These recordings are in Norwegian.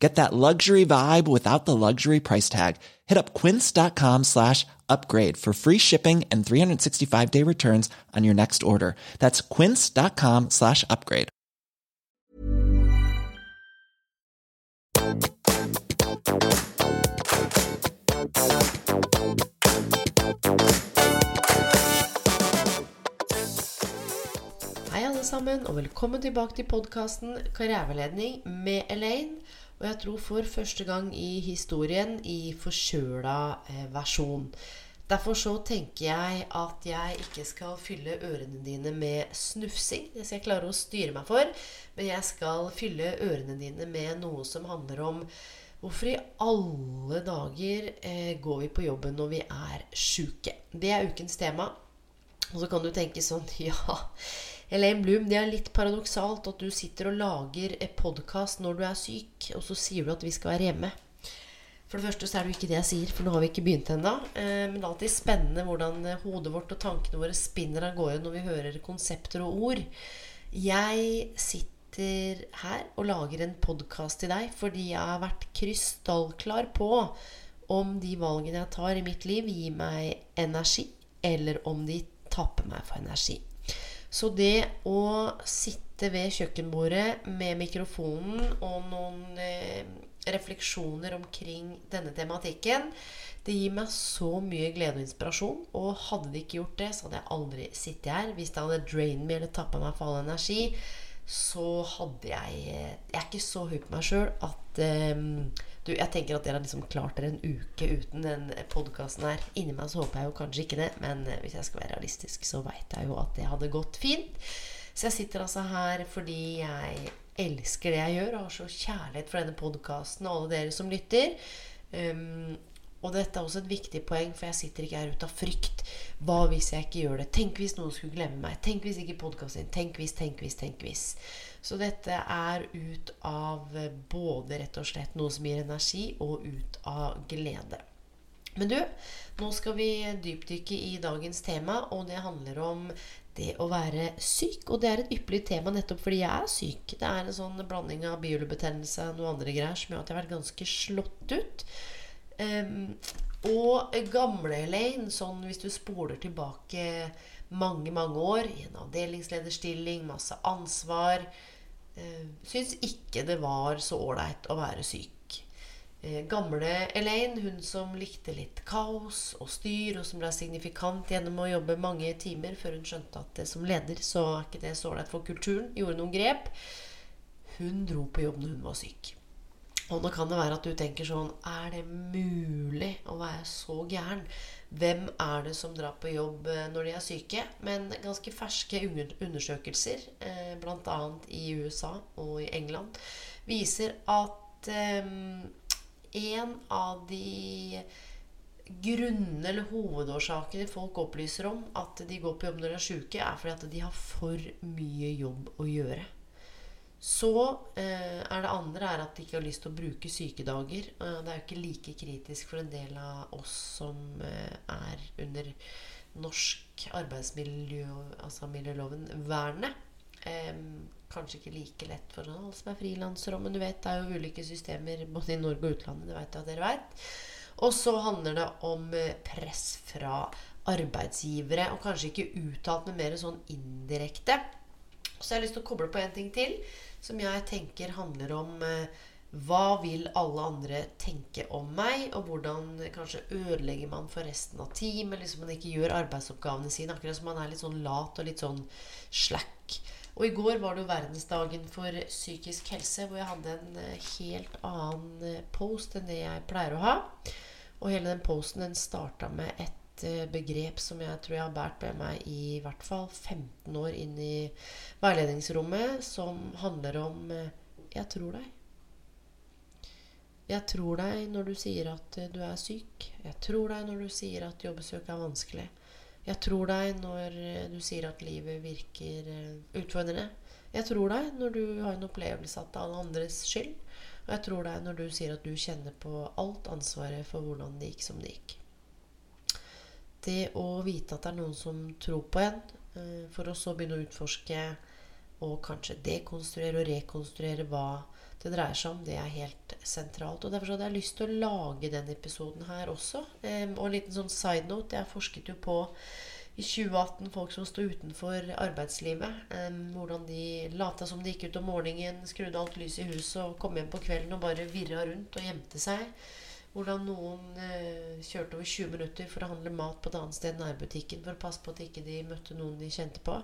Get that luxury vibe without the luxury price tag. Hit up quince.com slash upgrade for free shipping and 365 day returns on your next order. That's quince.com slash upgrade. Hei alle sammen, og velkommen tilbake til podkasten Karriereveiledning med Elaine. Og jeg tror for første gang i historien i forkjøla eh, versjon. Derfor så tenker jeg at jeg ikke skal fylle ørene dine med snufsing. Det skal jeg klare å styre meg for. Men jeg skal fylle ørene dine med noe som handler om Hvorfor i alle dager eh, går vi på jobben når vi er sjuke? Det er ukens tema. Og så kan du tenke sånn Ja, Elaine Bloom, det er litt paradoksalt at du sitter og lager podkast når du er syk, og så sier du at vi skal være hjemme. For det første så er det jo ikke det jeg sier, for nå har vi ikke begynt ennå. Eh, men det er alltid spennende hvordan eh, hodet vårt og tankene våre spinner av gårde når vi hører konsepter og ord. Jeg sitter her og lager en podkast til deg fordi jeg har vært krystallklar på om de valgene jeg tar i mitt liv, gir meg energi, eller om de tapper meg for energi. Så det å sitte ved kjøkkenbordet med mikrofonen og noen eh, refleksjoner omkring denne tematikken, det gir meg så mye glede og inspirasjon. Og hadde det ikke gjort det, så hadde jeg aldri sittet her. Hvis det hadde drained meg eller tappa meg for all energi, så hadde jeg eh, Jeg er ikke så høy på meg sjøl at eh, du, jeg tenker at dere har liksom klart dere en uke uten den podkasten her. Inni meg så håper jeg jo kanskje ikke det, men eh, hvis jeg skal være realistisk, så veit jeg jo at det hadde gått fint. Så jeg sitter altså her fordi jeg elsker det jeg gjør, og har så kjærlighet for denne podkasten og alle dere som lytter. Um, og dette er også et viktig poeng, for jeg sitter ikke her ut av frykt. Hva hvis jeg ikke gjør det? Tenk hvis noen skulle glemme meg? Tenk hvis ikke podkasten Tenk hvis, tenk hvis, tenk hvis. Så dette er ut av både rett og slett noe som gir energi, og ut av glede. Men du, nå skal vi dypdykke i dagens tema, og det handler om det å være syk. Og det er et ypperlig tema nettopp fordi jeg er syk. Det er en sånn blanding av bihulebetennelse og noe andre greier som gjør at jeg har vært ganske slått ut. Um, og gamle Elaine, sånn hvis du spoler tilbake mange, mange år i en avdelingslederstilling, masse ansvar uh, Syns ikke det var så ålreit å være syk. Uh, gamle Elaine, hun som likte litt kaos og styr, og som ble signifikant gjennom å jobbe mange timer før hun skjønte at som leder så er ikke det så ålreit for kulturen, gjorde noen grep. Hun dro på jobb når hun var syk. Og nå kan det være at du tenker sånn Er det mulig å være så gæren? Hvem er det som drar på jobb eh, når de er syke? Men ganske ferske undersøkelser, eh, bl.a. i USA og i England, viser at eh, en av de grunnene eller hovedårsakene folk opplyser om at de går på jobb når de er syke, er fordi at de har for mye jobb å gjøre. Så eh, er det andre er at de ikke har lyst til å bruke sykedager. Eh, det er jo ikke like kritisk for en del av oss som eh, er under norsk arbeidsmiljø, altså miljøloven, vernet. kanskje ikke like lett for alle som er frilansere, men du vet, det er jo ulike systemer både i Norge og utlandet. Det vet jeg at dere vet. Og så handler det om eh, press fra arbeidsgivere, og kanskje ikke uttalt, men mer sånn indirekte. Så jeg har lyst til å koble på en ting til som jeg tenker handler om eh, hva vil alle andre tenke om meg, og hvordan kanskje ødelegger man for resten av teamet? Liksom man ikke gjør arbeidsoppgavene sine. Akkurat som man er litt sånn lat og litt sånn slack. Og i går var det jo verdensdagen for psykisk helse, hvor jeg hadde en eh, helt annen eh, post enn det jeg pleier å ha. Og hele den posten den starta med et begrep som jeg tror jeg har båret med meg i, hvert fall 15 år inn i veiledningsrommet, som handler om eh, 'jeg tror deg'. Jeg tror deg når du sier at eh, du er syk. Jeg tror deg når du sier at jobbsøk er vanskelig. Jeg tror deg når eh, du sier at livet virker eh, utfordrende. Jeg tror deg når du har en opplevelse at det er alle andres skyld. Og jeg tror deg når du sier at du kjenner på alt ansvaret for hvordan det gikk som det gikk. Det å vite at det er noen som tror på en, eh, for å så begynne å utforske og kanskje dekonstruere og rekonstruere hva det dreier seg om, det er helt sentralt. Og Derfor hadde jeg lyst til å lage den episoden her også. og en liten sånn side note. Jeg forsket jo på i 2018 folk som sto utenfor arbeidslivet. hvordan de lata som de gikk ut om morgenen, skrudde alt lys i huset og kom hjem på kvelden og bare virra rundt og gjemte seg. Hvordan noen eh, kjørte over 20 minutter for å handle mat på et annet sted enn nærbutikken for å passe på at ikke de ikke møtte noen de kjente på.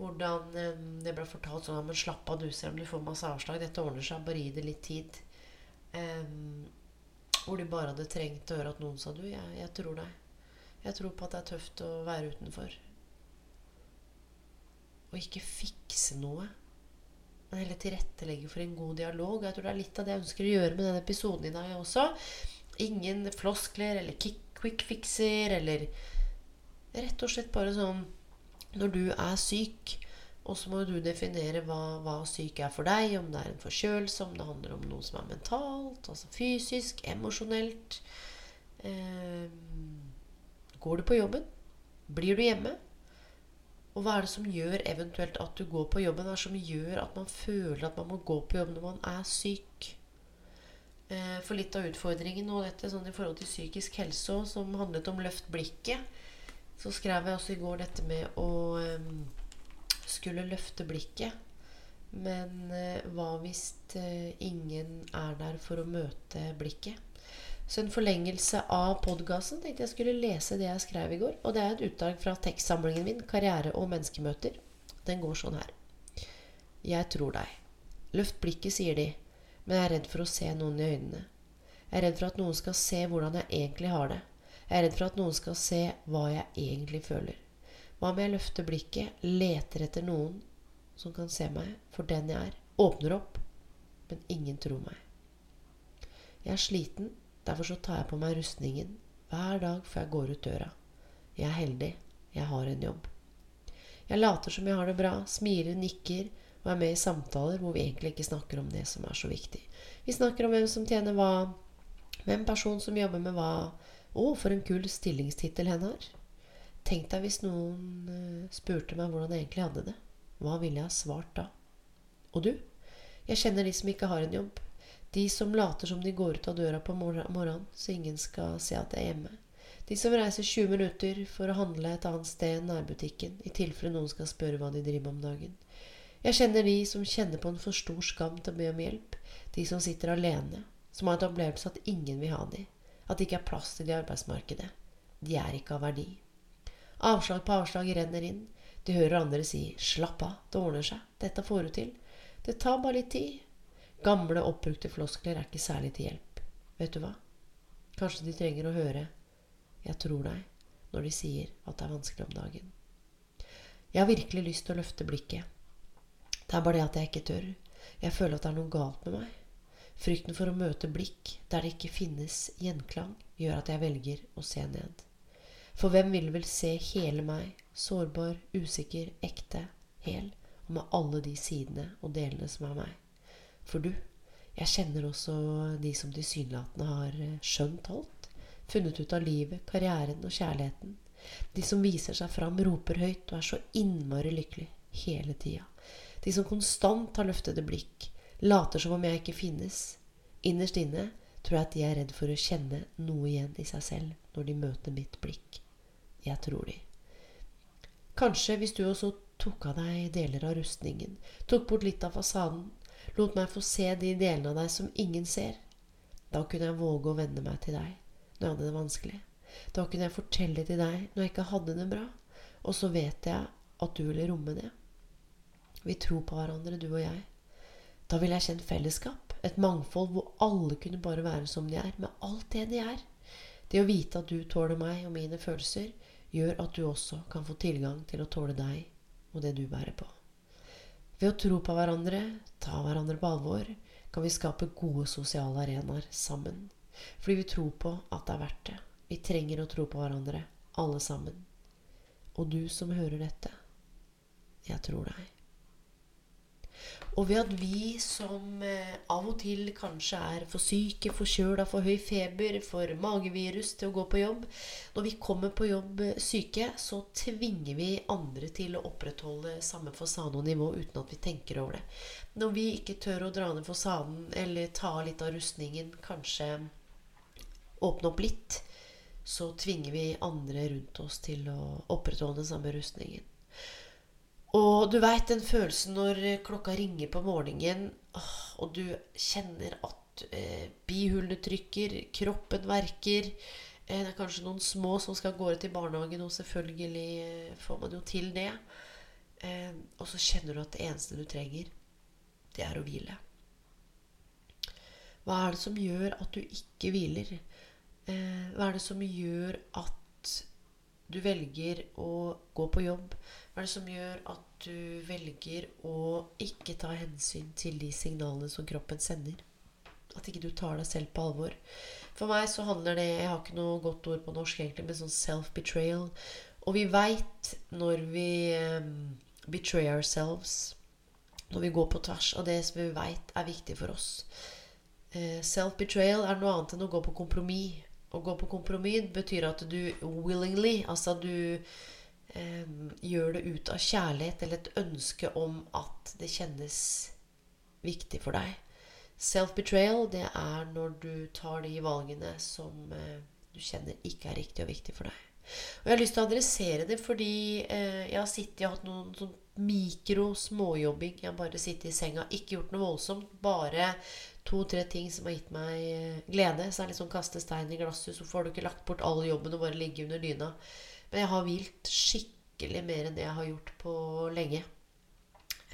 Hvordan eh, det ble fortalt sånn at slapp av, du, selv om du får masse avslag. Dette ordner seg. Bare gi det litt tid. Um, hvor de bare hadde trengt å høre at noen sa du, jeg, jeg tror deg. Jeg tror på at det er tøft å være utenfor. Og ikke fikse noe. Men heller tilrettelegge for en god dialog. Jeg tror det er litt av det jeg ønsker å gjøre med denne episoden i dag også. Ingen floskler eller quick fixer eller rett og slett bare sånn når du er syk, og så må du definere hva, hva, syk er for deg. Om det er en forkjølelse, om det handler om noe som er mentalt, altså fysisk, emosjonelt. Eh, går du på jobben? Blir du hjemme? Og hva er det som gjør eventuelt at du går på jobben? Hva er det som gjør at man føler at man må gå på jobb når man er syk? Eh, for litt av utfordringen og dette sånn i forhold til psykisk helse som handlet om løft blikket, så skrev jeg også i går dette med å um, skulle løfte blikket. Men uh, hva hvis ingen er der for å møte blikket? Så en forlengelse av podkasten tenkte jeg skulle lese det jeg skrev i går. Og det er et utdrag fra tekstsamlingen min 'Karriere og menneskemøter'. Den går sånn her. Jeg tror deg. Løft blikket, sier de, men jeg er redd for å se noen i øynene. Jeg er redd for at noen skal se hvordan jeg egentlig har det. Jeg er redd for at noen skal se hva jeg egentlig føler. Hva om jeg løfter blikket, leter etter noen som kan se meg for den jeg er, åpner opp, men ingen tror meg. Jeg er sliten, derfor så tar jeg på meg rustningen hver dag før jeg går ut døra. Jeg er heldig, jeg har en jobb. Jeg later som jeg har det bra, smiler, nikker og er med i samtaler hvor vi egentlig ikke snakker om det som er så viktig. Vi snakker om hvem som tjener hva, hvem person som jobber med hva, å, for en kul stillingstittel henne har. Tenk deg hvis noen uh, spurte meg hvordan jeg egentlig hadde det. Hva ville jeg ha svart da? Og du? Jeg kjenner de som ikke har en jobb. De som later som de går ut av døra på morgenen, så ingen skal se at jeg er hjemme. De som reiser 20 minutter for å handle et annet sted enn nærbutikken, i tilfelle noen skal spørre hva de driver med om dagen. Jeg kjenner de som kjenner på en for stor skam til å be om hjelp. De som sitter alene, som har et opplevelse at ingen vil ha dem. At det ikke er plass til de i arbeidsmarkedet. De er ikke av verdi. Avslag på avslag renner inn. De hører andre si 'slapp av, det ordner seg', 'dette får du til'. Det tar bare litt tid. Gamle, oppbrukte floskler er ikke særlig til hjelp. Vet du hva? Kanskje de trenger å høre 'jeg tror deg' når de sier at det er vanskelig om dagen. Jeg har virkelig lyst til å løfte blikket. Det er bare det at jeg ikke tør. Jeg føler at det er noe galt med meg. Frykten for å møte blikk der det ikke finnes gjenklang, gjør at jeg velger å se ned. For hvem vil vel se hele meg, sårbar, usikker, ekte, hel, og med alle de sidene og delene som er meg? For du, jeg kjenner også de som tilsynelatende har eh, skjønt alt, funnet ut av livet, karrieren og kjærligheten. De som viser seg fram, roper høyt og er så innmari lykkelig hele tida. De som konstant har løftede blikk, later som om jeg ikke finnes. Innerst inne tror jeg at de er redd for å kjenne noe igjen i seg selv når de møter mitt blikk. Jeg tror de. Kanskje hvis du også tok av deg deler av rustningen, tok bort litt av fasaden, lot meg få se de delene av deg som ingen ser. Da kunne jeg våge å venne meg til deg når jeg hadde det vanskelig. Da kunne jeg fortelle til deg når jeg ikke hadde det bra. Og så vet jeg at du ville romme det. Vi tror på hverandre, du og jeg. Da ville jeg kjent fellesskap. Et mangfold hvor alle kunne bare være som de er, med alt det de er. Det å vite at du tåler meg og mine følelser, gjør at du også kan få tilgang til å tåle deg og det du bærer på. Ved å tro på hverandre, ta hverandre på alvor, kan vi skape gode sosiale arenaer sammen. Fordi vi tror på at det er verdt det. Vi trenger å tro på hverandre, alle sammen. Og du som hører dette, jeg tror deg. Og ved at vi som eh, av og til kanskje er for syke, forkjøla, for høy feber, for magevirus til å gå på jobb Når vi kommer på jobb eh, syke, så tvinger vi andre til å opprettholde samme fasade og nivå uten at vi tenker over det. Når vi ikke tør å dra ned fasaden eller ta litt av rustningen, kanskje åpne opp litt, så tvinger vi andre rundt oss til å opprettholde den samme rustningen. Og du veit den følelsen når klokka ringer på morgenen, og du kjenner at eh, bihulene trykker, kroppen verker. Eh, det er kanskje noen små som skal gå til barnehagen, og selvfølgelig eh, får man jo til det. Eh, og så kjenner du at det eneste du trenger, det er å hvile. Hva er det som gjør at du ikke hviler? Eh, hva er det som gjør at du velger å gå på jobb? Hva er det som gjør at du velger å ikke ta hensyn til de signalene som kroppen sender? At ikke du tar deg selv på alvor. For meg så handler det Jeg har ikke noe godt ord på norsk egentlig, men sånn self-betrayal. Og vi veit når vi um, betray ourselves, når vi går på tvers av det som vi veit er viktig for oss. Uh, self-betrayal er noe annet enn å gå på kompromiss. Å gå på kompromiss betyr at du willingly, altså du eh, gjør det ut av kjærlighet eller et ønske om at det kjennes viktig for deg. Self-betrayal, det er når du tar de valgene som eh, du kjenner ikke er riktig og viktig for deg. Og jeg har lyst til å adressere det fordi eh, jeg har sittet og hatt noen sånn mikro småjobbing. Jeg har bare sittet i senga, ikke gjort noe voldsomt. Bare to-tre ting som har gitt meg eh, glede. Så det litt sånn kaste stein i glasshus, så får du ikke lagt bort all jobben og bare ligge under dyna. Men jeg har hvilt skikkelig mer enn det jeg har gjort på lenge.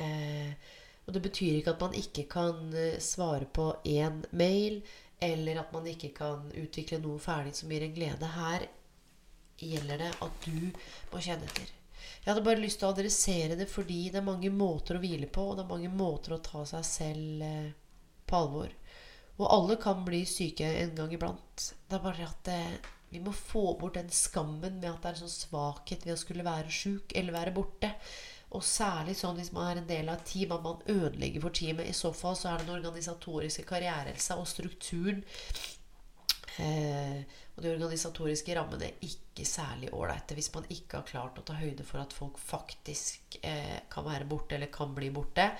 Eh, og det betyr ikke at man ikke kan eh, svare på én mail, eller at man ikke kan utvikle noe ferdig som gir en glede. Her gjelder det at du må kjenne etter. Jeg hadde bare lyst til å adressere det fordi det er mange måter å hvile på, og det er mange måter å ta seg selv eh, på alvor. Og alle kan bli syke en gang iblant. Det er bare at det, eh, vi må få bort den skammen med at det er en sånn svakhet ved å skulle være sjuk eller være borte. Og særlig sånn hvis man er en del av et team, at man ødelegger for teamet. I så fall så er den organisatoriske karrierehelsa og strukturen eh, og de organisatoriske rammene ikke særlig ålreite hvis man ikke har klart å ta høyde for at folk faktisk eh, kan være borte eller kan bli borte.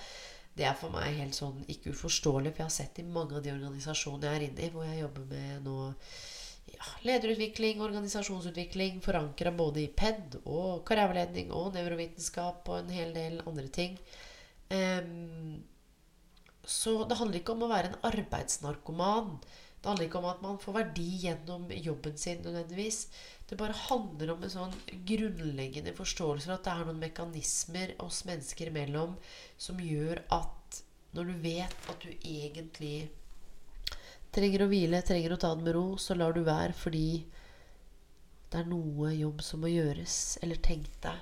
Det er for meg helt sånn ikke uforståelig, for jeg har sett i mange av de organisasjonene jeg er inne i, hvor jeg jobber med nå ja, lederutvikling, organisasjonsutvikling, forankra både i PED og karriereveiledning og nevrovitenskap og en hel del andre ting. Um, så det handler ikke om å være en arbeidsnarkoman. Det handler ikke om at man får verdi gjennom jobben sin nødvendigvis. Det bare handler om en sånn grunnleggende forståelse for at det er noen mekanismer oss mennesker imellom som gjør at når du vet at du egentlig trenger å hvile, trenger å ta det med ro, så lar du være fordi det er noe jobb som må gjøres. Eller tenk deg.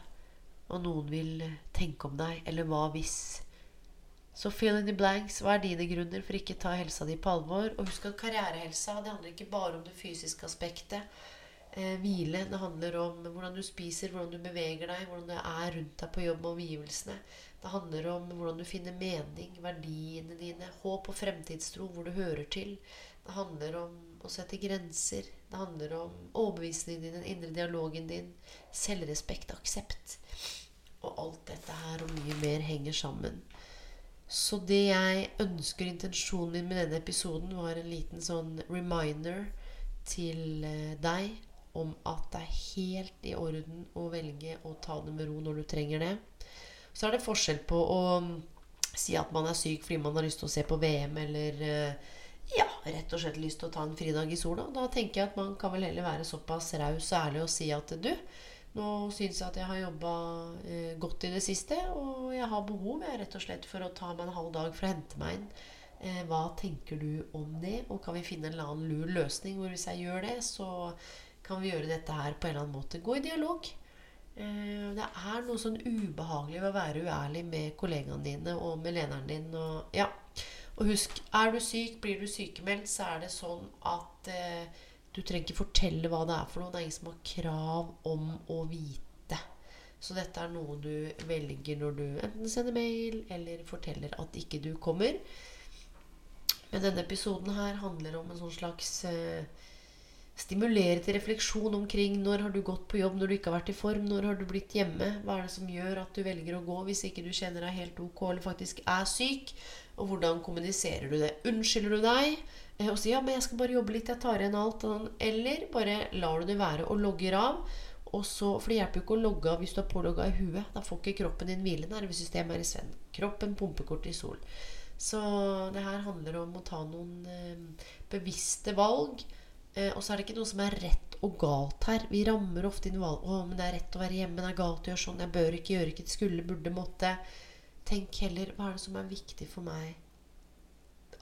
Og noen vil tenke om deg. Eller hva hvis? Så fill in the blanks. Hva er dine grunner for ikke å ta helsa di på alvor? Og husk at karrierehelsa det handler ikke bare om det fysiske aspektet eh, hvile. Det handler om hvordan du spiser, hvordan du beveger deg, hvordan det er rundt deg på jobb med omgivelsene. Det handler om hvordan du finner mening, verdiene dine, håp og fremtidstro, hvor du hører til. Det handler om å sette grenser. Det handler om overbevisningen din, den indre dialogen din, selvrespekt, aksept. Og alt dette her og mye mer henger sammen. Så det jeg ønsker, intensjonen min med denne episoden, var en liten sånn reminder til eh, deg om at det er helt i orden å velge å ta det med ro når du trenger det. Så er det forskjell på å mm, si at man er syk fordi man har lyst til å se på VM, eller eh, ja, rett og slett lyst til å ta en fridag i sola. Da tenker jeg at man kan vel heller være såpass raus og ærlig og si at du, nå syns jeg at jeg har jobba eh, godt i det siste, og jeg har behov jeg, rett og slett for å ta meg en halv dag for å hente meg inn. Eh, hva tenker du om det? Og kan vi finne en eller annen lur løsning hvor hvis jeg gjør det, så kan vi gjøre dette her på en eller annen måte. Gå i dialog. Eh, det er noe sånn ubehagelig ved å være uærlig med kollegaene dine og med lederen din. Og, ja. og husk, er du syk, blir du sykemeldt, så er det sånn at eh, du trenger ikke fortelle hva det er for noe. Det er ingen som har krav om å vite. Så dette er noe du velger når du enten sender mail eller forteller at ikke du kommer. Men denne episoden her handler om en sånn slags eh, Stimulere til refleksjon omkring når har du gått på jobb når du ikke har vært i form, når har du blitt hjemme, hva er det som gjør at du velger å gå hvis ikke du kjenner deg helt ok eller faktisk er syk, og hvordan kommuniserer du det? Unnskylder du deg eh, og sier ja, men jeg skal bare jobbe litt, jeg tar igjen alt, eller bare lar du det være og logger av? Og så, for det hjelper jo ikke å logge av hvis du er pålogga i huet. Da får ikke kroppen din hvile. Nervesystemet er i svenn. Kroppen pumper kortisol. Så det her handler om å ta noen eh, bevisste valg. Eh, og så er det ikke noe som er rett og galt her. Vi rammer ofte inn valg. 'Å, men det er rett å være hjemme. Det er galt å gjøre sånn. Jeg bør ikke gjøre ikke. Skulle, burde, måtte.' Tenk heller hva er det som er viktig for meg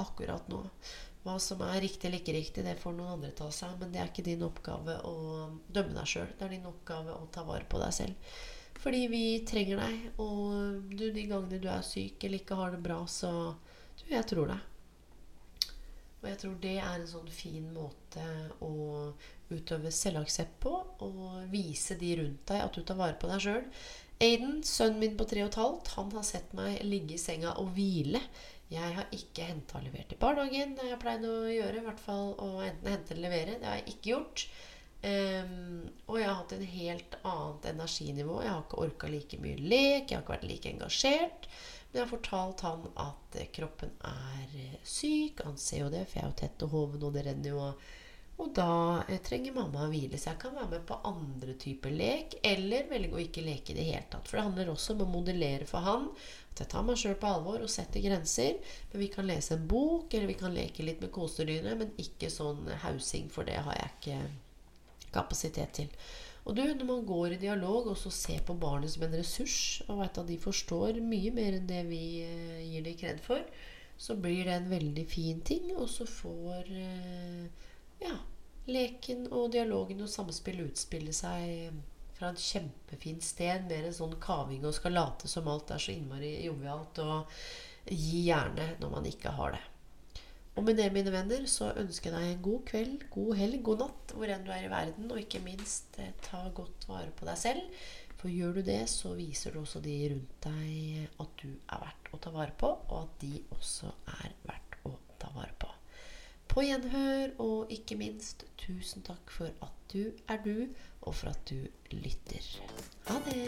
akkurat nå. Hva som er riktig eller ikke riktig, det får noen andre ta seg av. Men det er ikke din oppgave å dømme deg sjøl. Det er din oppgave å ta vare på deg selv. Fordi vi trenger deg. Og du, de gangene du er syk eller ikke har det bra, så Du, jeg tror deg. Og jeg tror det er en sånn fin måte å utøve selvaksept på. Og vise de rundt deg at du tar vare på deg sjøl. Aiden, sønnen min på tre og et halvt, han har sett meg ligge i senga og hvile jeg har ikke henta og levert i barnehagen. Det har jeg pleid å gjøre. i hvert fall Å enten hente eller levere. Det har jeg ikke gjort. Um, og jeg har hatt en helt annet energinivå. Jeg har ikke orka like mye lek. Jeg har ikke vært like engasjert. Men jeg har fortalt han at eh, kroppen er eh, syk. Han ser jo det, for jeg er jo tett og hoven, og det renner jo Og da eh, trenger mamma å hvile. Så jeg kan være med på andre typer lek. Eller velge å ikke leke i det hele tatt. For det handler også om å modellere for han at jeg tar meg sjøl på alvor og setter grenser. Men vi kan lese en bok, eller vi kan leke litt med kosedyrene. men ikke sånn hausing, for det har jeg ikke kapasitet til. Og du, når man går i dialog og så ser på barnet som en ressurs, og vet at de forstår mye mer enn det vi eh, gir dem kred for, så blir det en veldig fin ting. Og så får eh, ja, leken og dialogen og samspill utspille seg fra et kjempefint sted, mer en sånn kaving og skal late som alt er så innmari jovialt, og gi gjerne når man ikke har det. Og med det, mine venner, så ønsker jeg deg en god kveld, god helg, god natt hvor enn du er i verden, og ikke minst eh, ta godt vare på deg selv. For gjør du det, så viser du også de rundt deg at du er verdt å ta vare på, og at de også er verdt å ta vare på. På gjenhør, og ikke minst tusen takk for at du er du, og for at du lytter. Ha det!